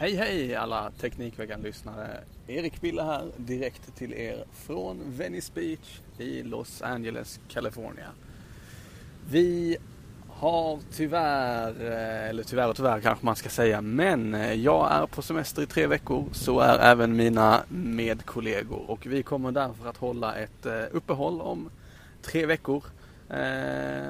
Hej hej alla Teknikveckan-lyssnare. Erik Bille här direkt till er från Venice Beach i Los Angeles, California. Vi har tyvärr, eh, eller tyvärr och tyvärr kanske man ska säga, men eh, jag är på semester i tre veckor. Så är även mina medkollegor och vi kommer därför att hålla ett eh, uppehåll om tre veckor.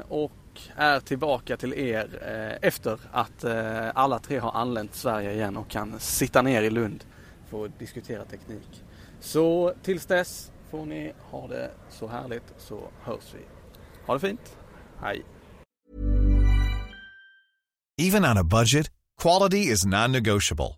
Och är tillbaka till er eh, efter att eh, alla tre har anlänt till Sverige igen och kan sitta ner i Lund för att diskutera teknik. Så tills dess får ni ha det så härligt så hörs vi. Ha det fint. Hej! Even on a budget, quality is non-negotiable.